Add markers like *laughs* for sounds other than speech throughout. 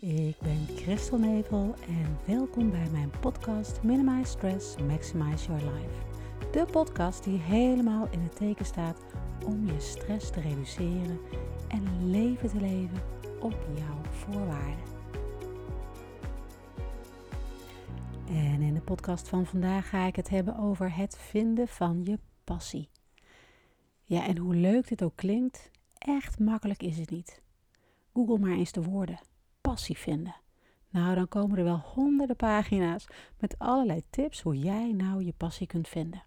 Ik ben Christel Nevel en welkom bij mijn podcast Minimize Stress, Maximize Your Life. De podcast die helemaal in het teken staat om je stress te reduceren en leven te leven op jouw voorwaarden. En in de podcast van vandaag ga ik het hebben over het vinden van je passie. Ja, en hoe leuk dit ook klinkt, echt makkelijk is het niet. Google maar eens de woorden passie vinden. Nou, dan komen er wel honderden pagina's met allerlei tips hoe jij nou je passie kunt vinden.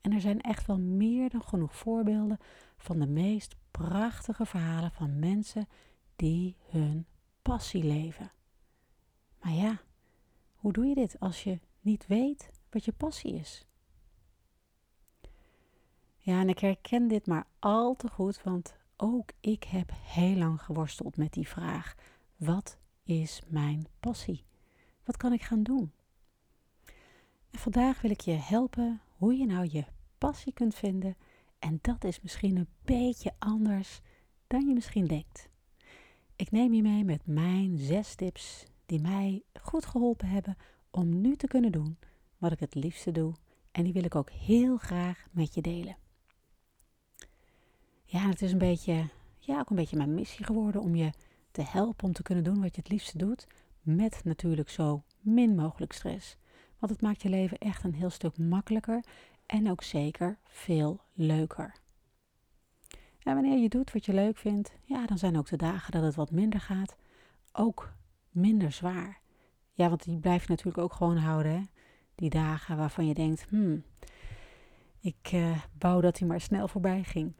En er zijn echt wel meer dan genoeg voorbeelden van de meest prachtige verhalen van mensen die hun passie leven. Maar ja, hoe doe je dit als je niet weet wat je passie is? Ja, en ik herken dit maar al te goed, want ook ik heb heel lang geworsteld met die vraag. Wat is mijn passie? Wat kan ik gaan doen? En vandaag wil ik je helpen hoe je nou je passie kunt vinden. En dat is misschien een beetje anders dan je misschien denkt. Ik neem je mee met mijn zes tips die mij goed geholpen hebben om nu te kunnen doen wat ik het liefste doe. En die wil ik ook heel graag met je delen. Ja, het is een beetje, ja, ook een beetje mijn missie geworden om je te helpen om te kunnen doen wat je het liefste doet, met natuurlijk zo min mogelijk stress. Want het maakt je leven echt een heel stuk makkelijker en ook zeker veel leuker. En wanneer je doet wat je leuk vindt, ja, dan zijn ook de dagen dat het wat minder gaat, ook minder zwaar. Ja, want die blijf je natuurlijk ook gewoon houden. Hè? Die dagen waarvan je denkt, hmm, ik uh, wou dat hij maar snel voorbij ging.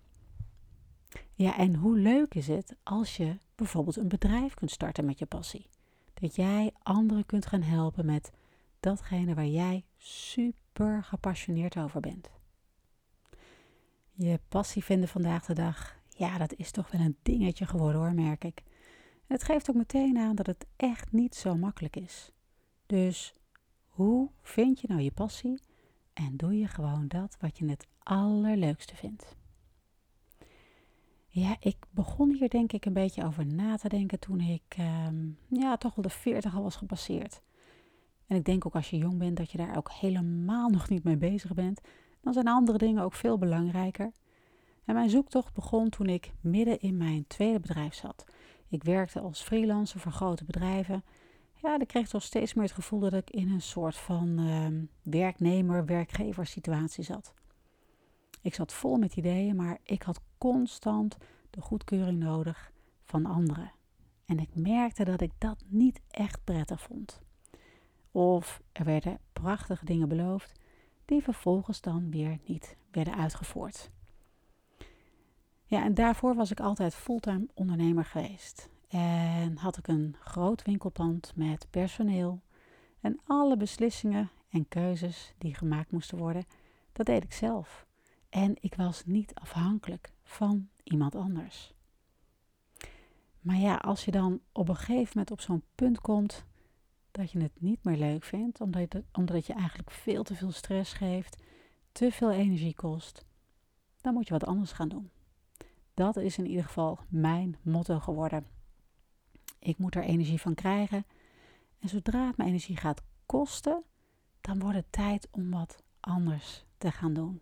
Ja, en hoe leuk is het als je bijvoorbeeld een bedrijf kunt starten met je passie? Dat jij anderen kunt gaan helpen met datgene waar jij super gepassioneerd over bent. Je passie vinden vandaag de dag, ja, dat is toch wel een dingetje geworden hoor, merk ik. Het geeft ook meteen aan dat het echt niet zo makkelijk is. Dus hoe vind je nou je passie en doe je gewoon dat wat je het allerleukste vindt? Ja, ik begon hier denk ik een beetje over na te denken toen ik ehm, ja, toch wel de 40 al was gepasseerd. En ik denk ook als je jong bent dat je daar ook helemaal *laughs* nog niet mee bezig bent. Dan zijn andere dingen ook veel belangrijker. En mijn zoektocht begon toen ik midden in mijn tweede bedrijf zat. Ik werkte als freelancer voor grote bedrijven. Ja, ik kreeg toch steeds meer het gevoel dat ik in een soort van uh, werknemer-werkgever situatie zat. Ik zat vol met ideeën, maar ik had constant de goedkeuring nodig van anderen. En ik merkte dat ik dat niet echt prettig vond. Of er werden prachtige dingen beloofd die vervolgens dan weer niet werden uitgevoerd. Ja, en daarvoor was ik altijd fulltime ondernemer geweest. En had ik een groot winkelpand met personeel. En alle beslissingen en keuzes die gemaakt moesten worden, dat deed ik zelf. En ik was niet afhankelijk van iemand anders. Maar ja, als je dan op een gegeven moment op zo'n punt komt dat je het niet meer leuk vindt, omdat, het, omdat je eigenlijk veel te veel stress geeft, te veel energie kost, dan moet je wat anders gaan doen. Dat is in ieder geval mijn motto geworden. Ik moet er energie van krijgen. En zodra het mijn energie gaat kosten, dan wordt het tijd om wat anders te gaan doen.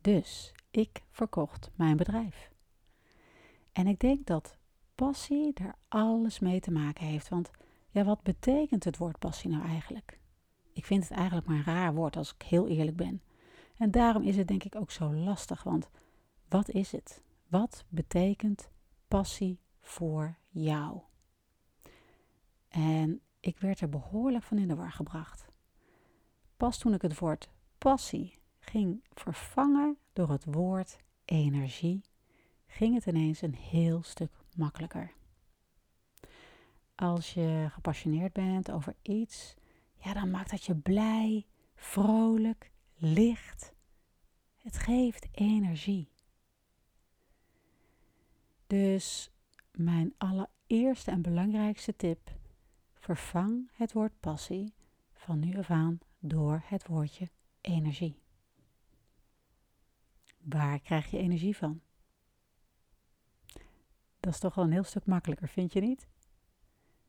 Dus ik verkocht mijn bedrijf. En ik denk dat passie daar alles mee te maken heeft. Want ja, wat betekent het woord passie nou eigenlijk? Ik vind het eigenlijk maar een raar woord als ik heel eerlijk ben. En daarom is het denk ik ook zo lastig, want wat is het? Wat betekent passie voor jou? En ik werd er behoorlijk van in de war gebracht. Pas toen ik het woord passie ging vervangen door het woord energie, ging het ineens een heel stuk makkelijker. Als je gepassioneerd bent over iets, ja, dan maakt dat je blij, vrolijk, licht. Het geeft energie. Dus mijn allereerste en belangrijkste tip: vervang het woord passie van nu af aan door het woordje energie. Waar krijg je energie van? Dat is toch wel een heel stuk makkelijker, vind je niet?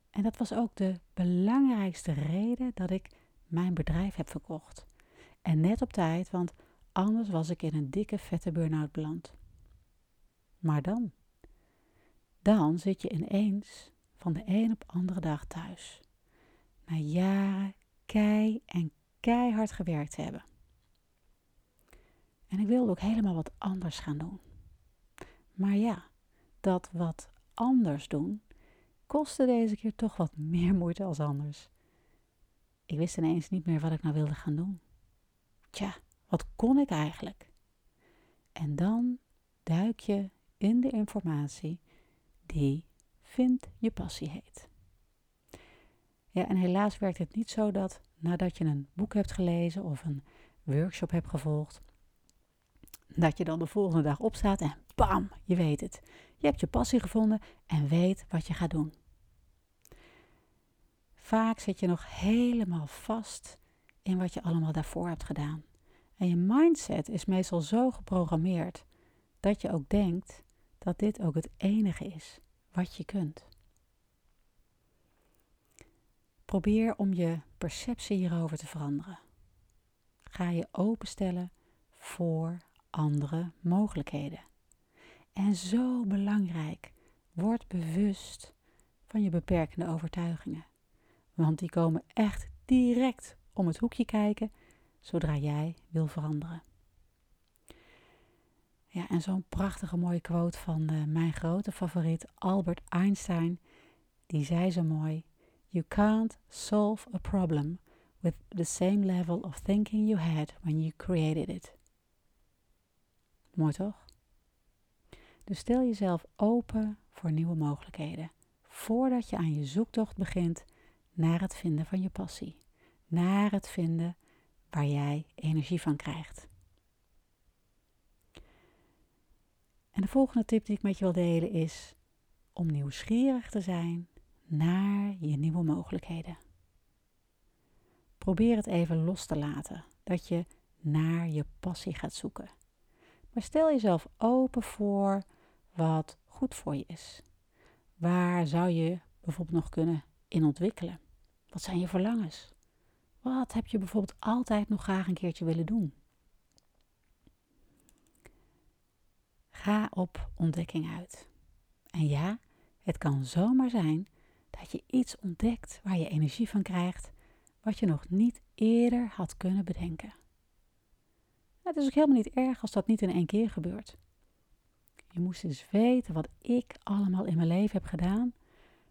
En dat was ook de belangrijkste reden dat ik mijn bedrijf heb verkocht. En net op tijd, want anders was ik in een dikke vette burn-out beland. Maar dan? Dan zit je ineens van de een op andere dag thuis. Na jaren kei en keihard gewerkt hebben. En ik wilde ook helemaal wat anders gaan doen. Maar ja, dat wat anders doen kostte deze keer toch wat meer moeite als anders. Ik wist ineens niet meer wat ik nou wilde gaan doen. Tja, wat kon ik eigenlijk? En dan duik je in de informatie die Vind je passie heet. Ja, en helaas werkt het niet zo dat nadat je een boek hebt gelezen of een workshop hebt gevolgd, dat je dan de volgende dag opstaat en bam, je weet het. Je hebt je passie gevonden en weet wat je gaat doen. Vaak zit je nog helemaal vast in wat je allemaal daarvoor hebt gedaan. En je mindset is meestal zo geprogrammeerd dat je ook denkt dat dit ook het enige is wat je kunt. Probeer om je perceptie hierover te veranderen. Ga je openstellen voor andere mogelijkheden. En zo belangrijk, word bewust van je beperkende overtuigingen. Want die komen echt direct om het hoekje kijken zodra jij wil veranderen. Ja, en zo'n prachtige mooie quote van uh, mijn grote favoriet Albert Einstein, die zei zo mooi: You can't solve a problem with the same level of thinking you had when you created it. Mooi toch? Dus stel jezelf open voor nieuwe mogelijkheden voordat je aan je zoektocht begint naar het vinden van je passie, naar het vinden waar jij energie van krijgt. En de volgende tip die ik met je wil delen is om nieuwsgierig te zijn naar je nieuwe mogelijkheden. Probeer het even los te laten, dat je naar je passie gaat zoeken. Maar stel jezelf open voor wat goed voor je is. Waar zou je bijvoorbeeld nog kunnen in ontwikkelen? Wat zijn je verlangens? Wat heb je bijvoorbeeld altijd nog graag een keertje willen doen? Ga op ontdekking uit. En ja, het kan zomaar zijn dat je iets ontdekt waar je energie van krijgt, wat je nog niet eerder had kunnen bedenken. Het is ook helemaal niet erg als dat niet in één keer gebeurt. Je moest eens weten wat ik allemaal in mijn leven heb gedaan,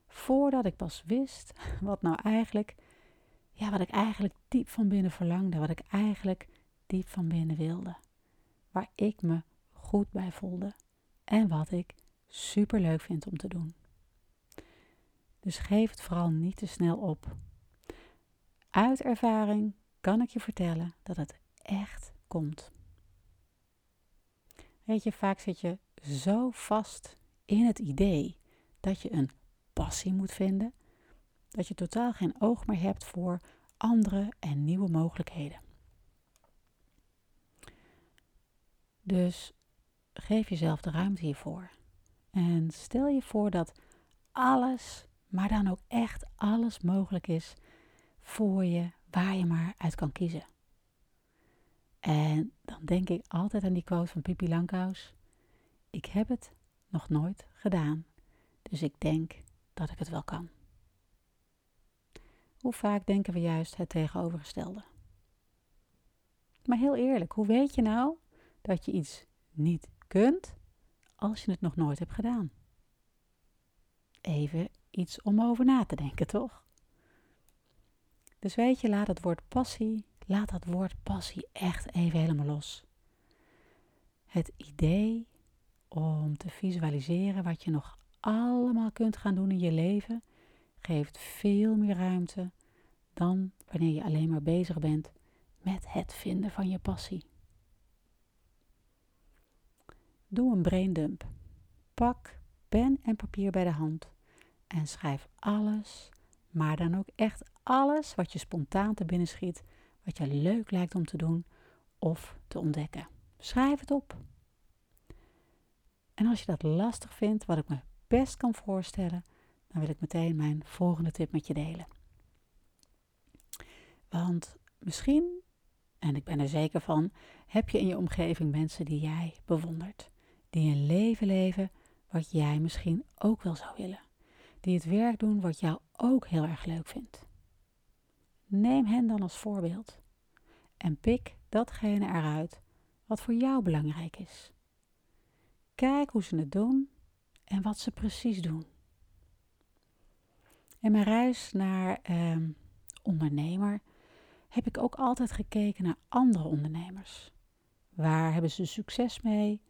voordat ik pas wist *laughs* wat nou eigenlijk, ja, wat ik eigenlijk diep van binnen verlangde, wat ik eigenlijk diep van binnen wilde. Waar ik me goed bij voelde en wat ik super leuk vind om te doen. Dus geef het vooral niet te snel op. Uit ervaring kan ik je vertellen dat het echt komt. Weet je, vaak zit je zo vast in het idee dat je een passie moet vinden, dat je totaal geen oog meer hebt voor andere en nieuwe mogelijkheden. Dus geef jezelf de ruimte hiervoor. En stel je voor dat alles, maar dan ook echt alles mogelijk is voor je, waar je maar uit kan kiezen. En dan denk ik altijd aan die quote van Pippi Lankhuis. Ik heb het nog nooit gedaan, dus ik denk dat ik het wel kan. Hoe vaak denken we juist het tegenovergestelde? Maar heel eerlijk, hoe weet je nou dat je iets niet kunt als je het nog nooit hebt gedaan. Even iets om over na te denken, toch? Dus weet je, laat het woord passie, laat dat woord passie echt even helemaal los. Het idee om te visualiseren wat je nog allemaal kunt gaan doen in je leven, geeft veel meer ruimte dan wanneer je alleen maar bezig bent met het vinden van je passie. Doe een braindump. Pak pen en papier bij de hand en schrijf alles, maar dan ook echt alles wat je spontaan te binnen schiet, wat je leuk lijkt om te doen of te ontdekken. Schrijf het op. En als je dat lastig vindt, wat ik me best kan voorstellen, dan wil ik meteen mijn volgende tip met je delen. Want misschien, en ik ben er zeker van, heb je in je omgeving mensen die jij bewondert. Die een leven leven wat jij misschien ook wel zou willen. Die het werk doen wat jou ook heel erg leuk vindt. Neem hen dan als voorbeeld. En pik datgene eruit wat voor jou belangrijk is. Kijk hoe ze het doen en wat ze precies doen. In mijn reis naar eh, ondernemer heb ik ook altijd gekeken naar andere ondernemers. Waar hebben ze succes mee?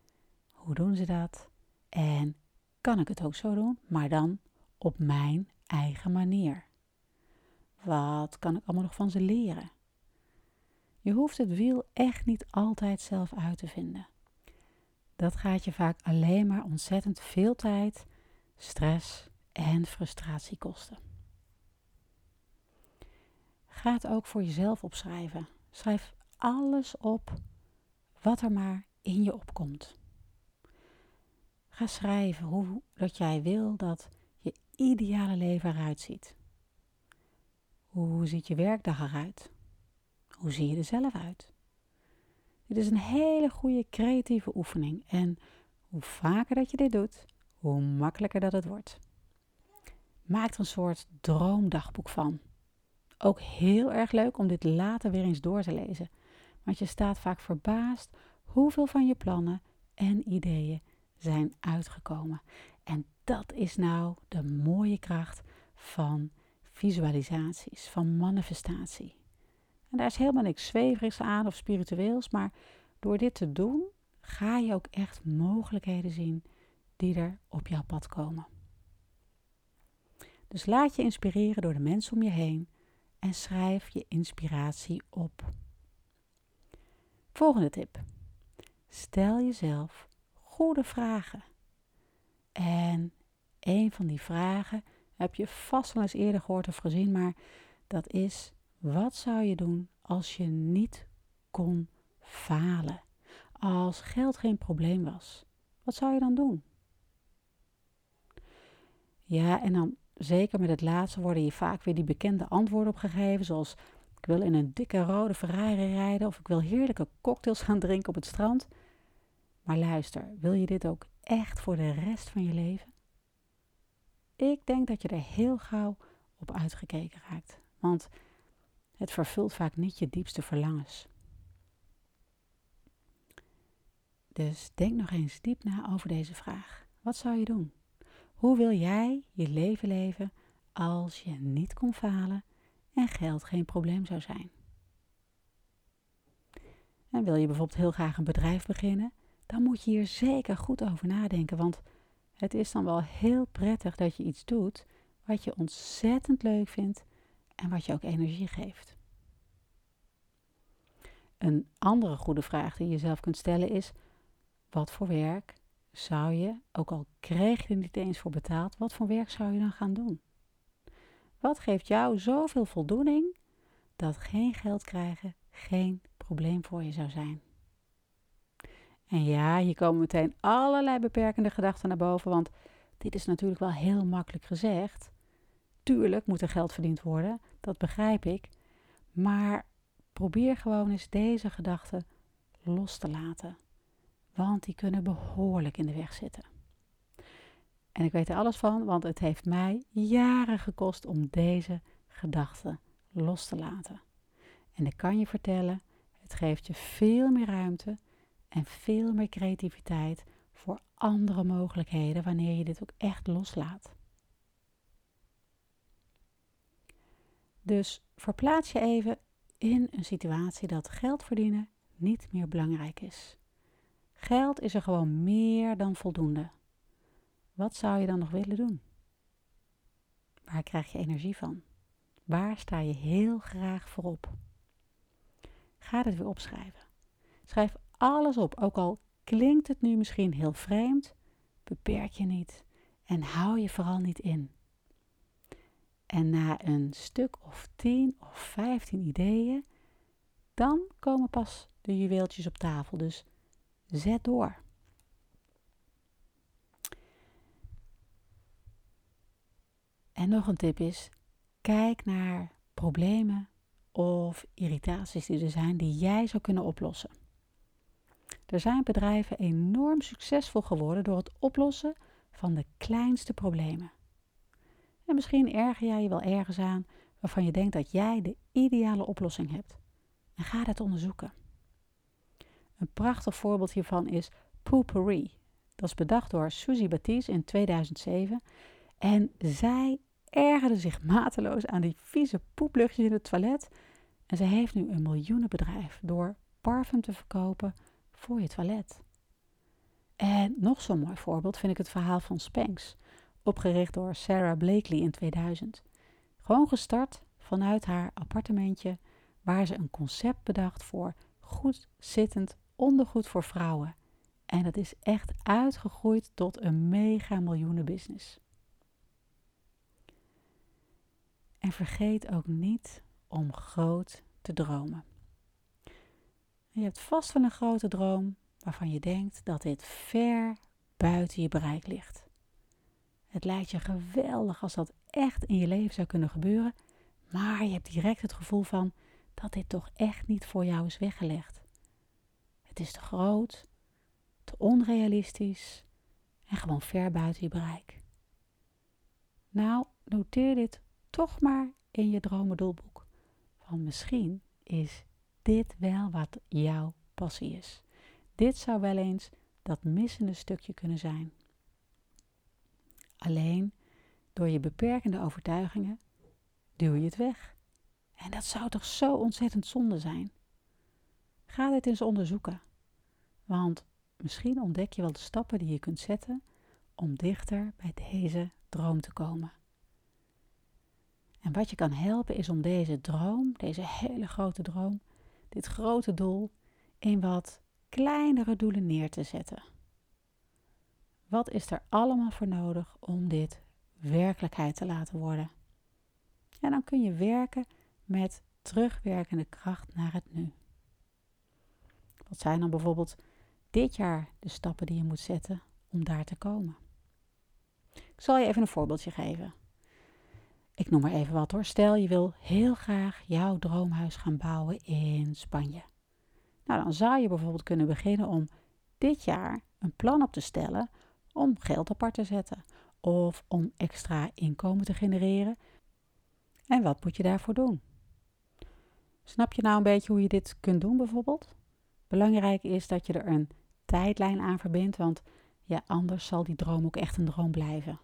Hoe doen ze dat? En kan ik het ook zo doen, maar dan op mijn eigen manier? Wat kan ik allemaal nog van ze leren? Je hoeft het wiel echt niet altijd zelf uit te vinden. Dat gaat je vaak alleen maar ontzettend veel tijd, stress en frustratie kosten. Ga het ook voor jezelf opschrijven. Schrijf alles op wat er maar in je opkomt. Ga schrijven hoe dat jij wil dat je ideale leven eruit ziet. Hoe ziet je werkdag eruit? Hoe zie je er zelf uit? Dit is een hele goede creatieve oefening en hoe vaker dat je dit doet, hoe makkelijker dat het wordt. Maak er een soort droomdagboek van. Ook heel erg leuk om dit later weer eens door te lezen, want je staat vaak verbaasd hoeveel van je plannen en ideeën zijn uitgekomen. En dat is nou de mooie kracht van visualisaties, van manifestatie. En daar is helemaal niks zweverigs aan of spiritueels, maar door dit te doen ga je ook echt mogelijkheden zien die er op jouw pad komen. Dus laat je inspireren door de mensen om je heen en schrijf je inspiratie op. Volgende tip. Stel jezelf goede vragen. En een van die vragen heb je vast wel eens eerder gehoord of gezien, maar dat is: wat zou je doen als je niet kon falen? Als geld geen probleem was, wat zou je dan doen? Ja, en dan zeker met het laatste worden je vaak weer die bekende antwoorden opgegeven, zoals ik wil in een dikke rode Ferrari rijden of ik wil heerlijke cocktails gaan drinken op het strand. Maar luister, wil je dit ook echt voor de rest van je leven? Ik denk dat je er heel gauw op uitgekeken raakt, want het vervult vaak niet je diepste verlangens. Dus denk nog eens diep na over deze vraag. Wat zou je doen? Hoe wil jij je leven leven als je niet kon falen en geld geen probleem zou zijn? En wil je bijvoorbeeld heel graag een bedrijf beginnen, dan moet je hier zeker goed over nadenken, want het is dan wel heel prettig dat je iets doet wat je ontzettend leuk vindt en wat je ook energie geeft. Een andere goede vraag die je zelf kunt stellen is: wat voor werk zou je, ook al kreeg je er niet eens voor betaald, wat voor werk zou je dan gaan doen? Wat geeft jou zoveel voldoening dat geen geld krijgen geen probleem voor je zou zijn? En ja, hier komen meteen allerlei beperkende gedachten naar boven, want dit is natuurlijk wel heel makkelijk gezegd. Tuurlijk moet er geld verdiend worden, dat begrijp ik. Maar probeer gewoon eens deze gedachten los te laten want die kunnen behoorlijk in de weg zitten. En ik weet er alles van, want het heeft mij jaren gekost om deze gedachten los te laten. En ik kan je vertellen, het geeft je veel meer ruimte en veel meer creativiteit voor andere mogelijkheden wanneer je dit ook echt loslaat. Dus verplaats je even in een situatie dat geld verdienen niet meer belangrijk is. Geld is er gewoon meer dan voldoende. Wat zou je dan nog willen doen? Waar krijg je energie van? Waar sta je heel graag voor op? Ga het weer opschrijven. Schrijf alles op, ook al klinkt het nu misschien heel vreemd, beperk je niet en hou je vooral niet in. En na een stuk of tien of vijftien ideeën, dan komen pas de juweeltjes op tafel. Dus Zet door. nog een tip is: kijk naar problemen of irritaties die er zijn die jij zou kunnen oplossen. Er zijn bedrijven enorm succesvol geworden door het oplossen van de kleinste problemen. En misschien erger jij je wel ergens aan waarvan je denkt dat jij de ideale oplossing hebt. En ga dat onderzoeken. Een prachtig voorbeeld hiervan is Poopery. Dat is bedacht door Suzy Baptiste in 2007. En zij ergerde zich mateloos aan die vieze poepluchtjes in het toilet. En ze heeft nu een miljoenenbedrijf door parfum te verkopen voor je toilet. En nog zo'n mooi voorbeeld vind ik het verhaal van Spanx, opgericht door Sarah Blakely in 2000. Gewoon gestart vanuit haar appartementje, waar ze een concept bedacht voor goed zittend ondergoed voor vrouwen. En dat is echt uitgegroeid tot een mega miljoenen business. En vergeet ook niet om groot te dromen. Je hebt vast wel een grote droom waarvan je denkt dat dit ver buiten je bereik ligt. Het lijkt je geweldig als dat echt in je leven zou kunnen gebeuren, maar je hebt direct het gevoel van dat dit toch echt niet voor jou is weggelegd. Het is te groot, te onrealistisch en gewoon ver buiten je bereik. Nou, noteer dit toch maar in je dromendoelboek. Want misschien is dit wel wat jouw passie is. Dit zou wel eens dat missende stukje kunnen zijn. Alleen door je beperkende overtuigingen duw je het weg. En dat zou toch zo ontzettend zonde zijn? Ga dit eens onderzoeken. Want misschien ontdek je wel de stappen die je kunt zetten om dichter bij deze droom te komen. En wat je kan helpen is om deze droom, deze hele grote droom, dit grote doel, in wat kleinere doelen neer te zetten. Wat is er allemaal voor nodig om dit werkelijkheid te laten worden? En dan kun je werken met terugwerkende kracht naar het nu. Wat zijn dan bijvoorbeeld dit jaar de stappen die je moet zetten om daar te komen? Ik zal je even een voorbeeldje geven. Ik noem maar even wat hoor. Stel je wil heel graag jouw droomhuis gaan bouwen in Spanje. Nou, dan zou je bijvoorbeeld kunnen beginnen om dit jaar een plan op te stellen om geld apart te zetten of om extra inkomen te genereren. En wat moet je daarvoor doen? Snap je nou een beetje hoe je dit kunt doen bijvoorbeeld? Belangrijk is dat je er een tijdlijn aan verbindt, want ja, anders zal die droom ook echt een droom blijven.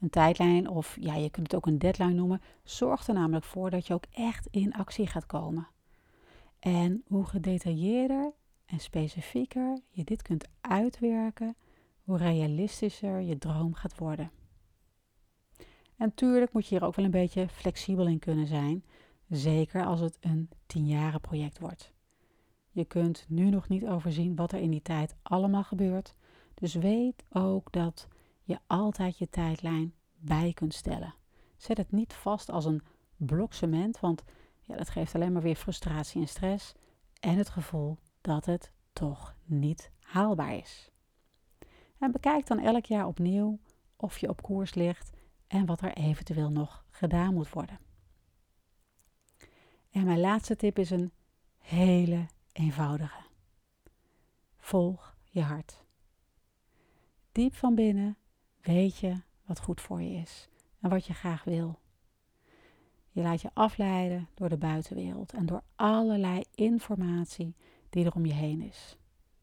Een tijdlijn, of ja, je kunt het ook een deadline noemen, zorgt er namelijk voor dat je ook echt in actie gaat komen. En hoe gedetailleerder en specifieker je dit kunt uitwerken, hoe realistischer je droom gaat worden. En natuurlijk moet je hier ook wel een beetje flexibel in kunnen zijn, zeker als het een tienjaren project wordt. Je kunt nu nog niet overzien wat er in die tijd allemaal gebeurt, dus weet ook dat je altijd je tijdlijn bij kunt stellen. Zet het niet vast als een blok cement, want ja, dat geeft alleen maar weer frustratie en stress en het gevoel dat het toch niet haalbaar is. En bekijk dan elk jaar opnieuw of je op koers ligt en wat er eventueel nog gedaan moet worden. En mijn laatste tip is een hele eenvoudige. Volg je hart. Diep van binnen weet je wat goed voor je is en wat je graag wil. Je laat je afleiden door de buitenwereld en door allerlei informatie die er om je heen is.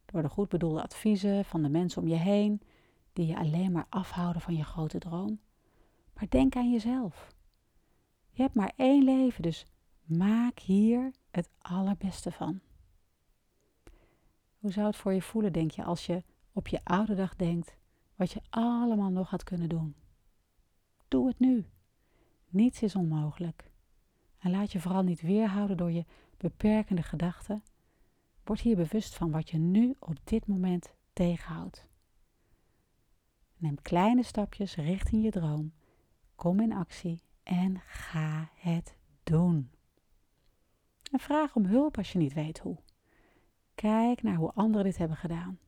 Door de goed bedoelde adviezen van de mensen om je heen, die je alleen maar afhouden van je grote droom. Maar denk aan jezelf. Je hebt maar één leven, dus maak hier het allerbeste van. Hoe zou het voor je voelen, denk je, als je op je oude dag denkt wat je allemaal nog had kunnen doen? Doe het nu. Niets is onmogelijk. En laat je vooral niet weerhouden door je beperkende gedachten. Word hier bewust van wat je nu op dit moment tegenhoudt. Neem kleine stapjes richting je droom. Kom in actie en ga het doen. En vraag om hulp als je niet weet hoe. Kijk naar hoe anderen dit hebben gedaan.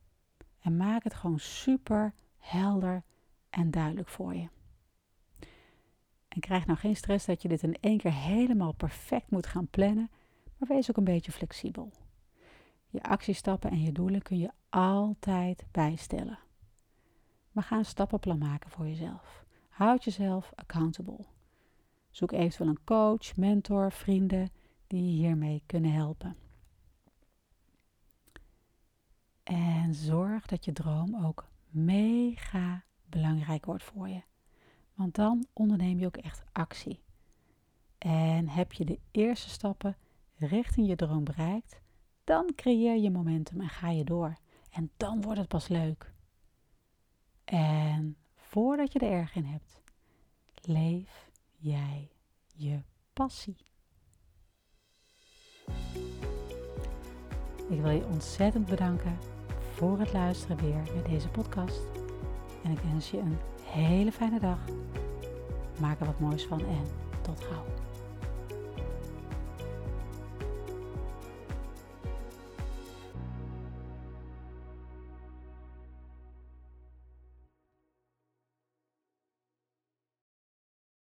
En maak het gewoon super helder en duidelijk voor je. En krijg nou geen stress dat je dit in één keer helemaal perfect moet gaan plannen, maar wees ook een beetje flexibel. Je actiestappen en je doelen kun je altijd bijstellen. Maar ga een stappenplan maken voor jezelf. Houd jezelf accountable. Zoek eventueel een coach, mentor, vrienden die je hiermee kunnen helpen. En zorg dat je droom ook mega belangrijk wordt voor je. Want dan onderneem je ook echt actie. En heb je de eerste stappen richting je droom bereikt, dan creëer je momentum en ga je door. En dan wordt het pas leuk. En voordat je er erg in hebt, leef jij je passie. Ik wil je ontzettend bedanken voor het luisteren weer naar deze podcast. En ik wens je een hele fijne dag. Maak er wat moois van en tot gauw.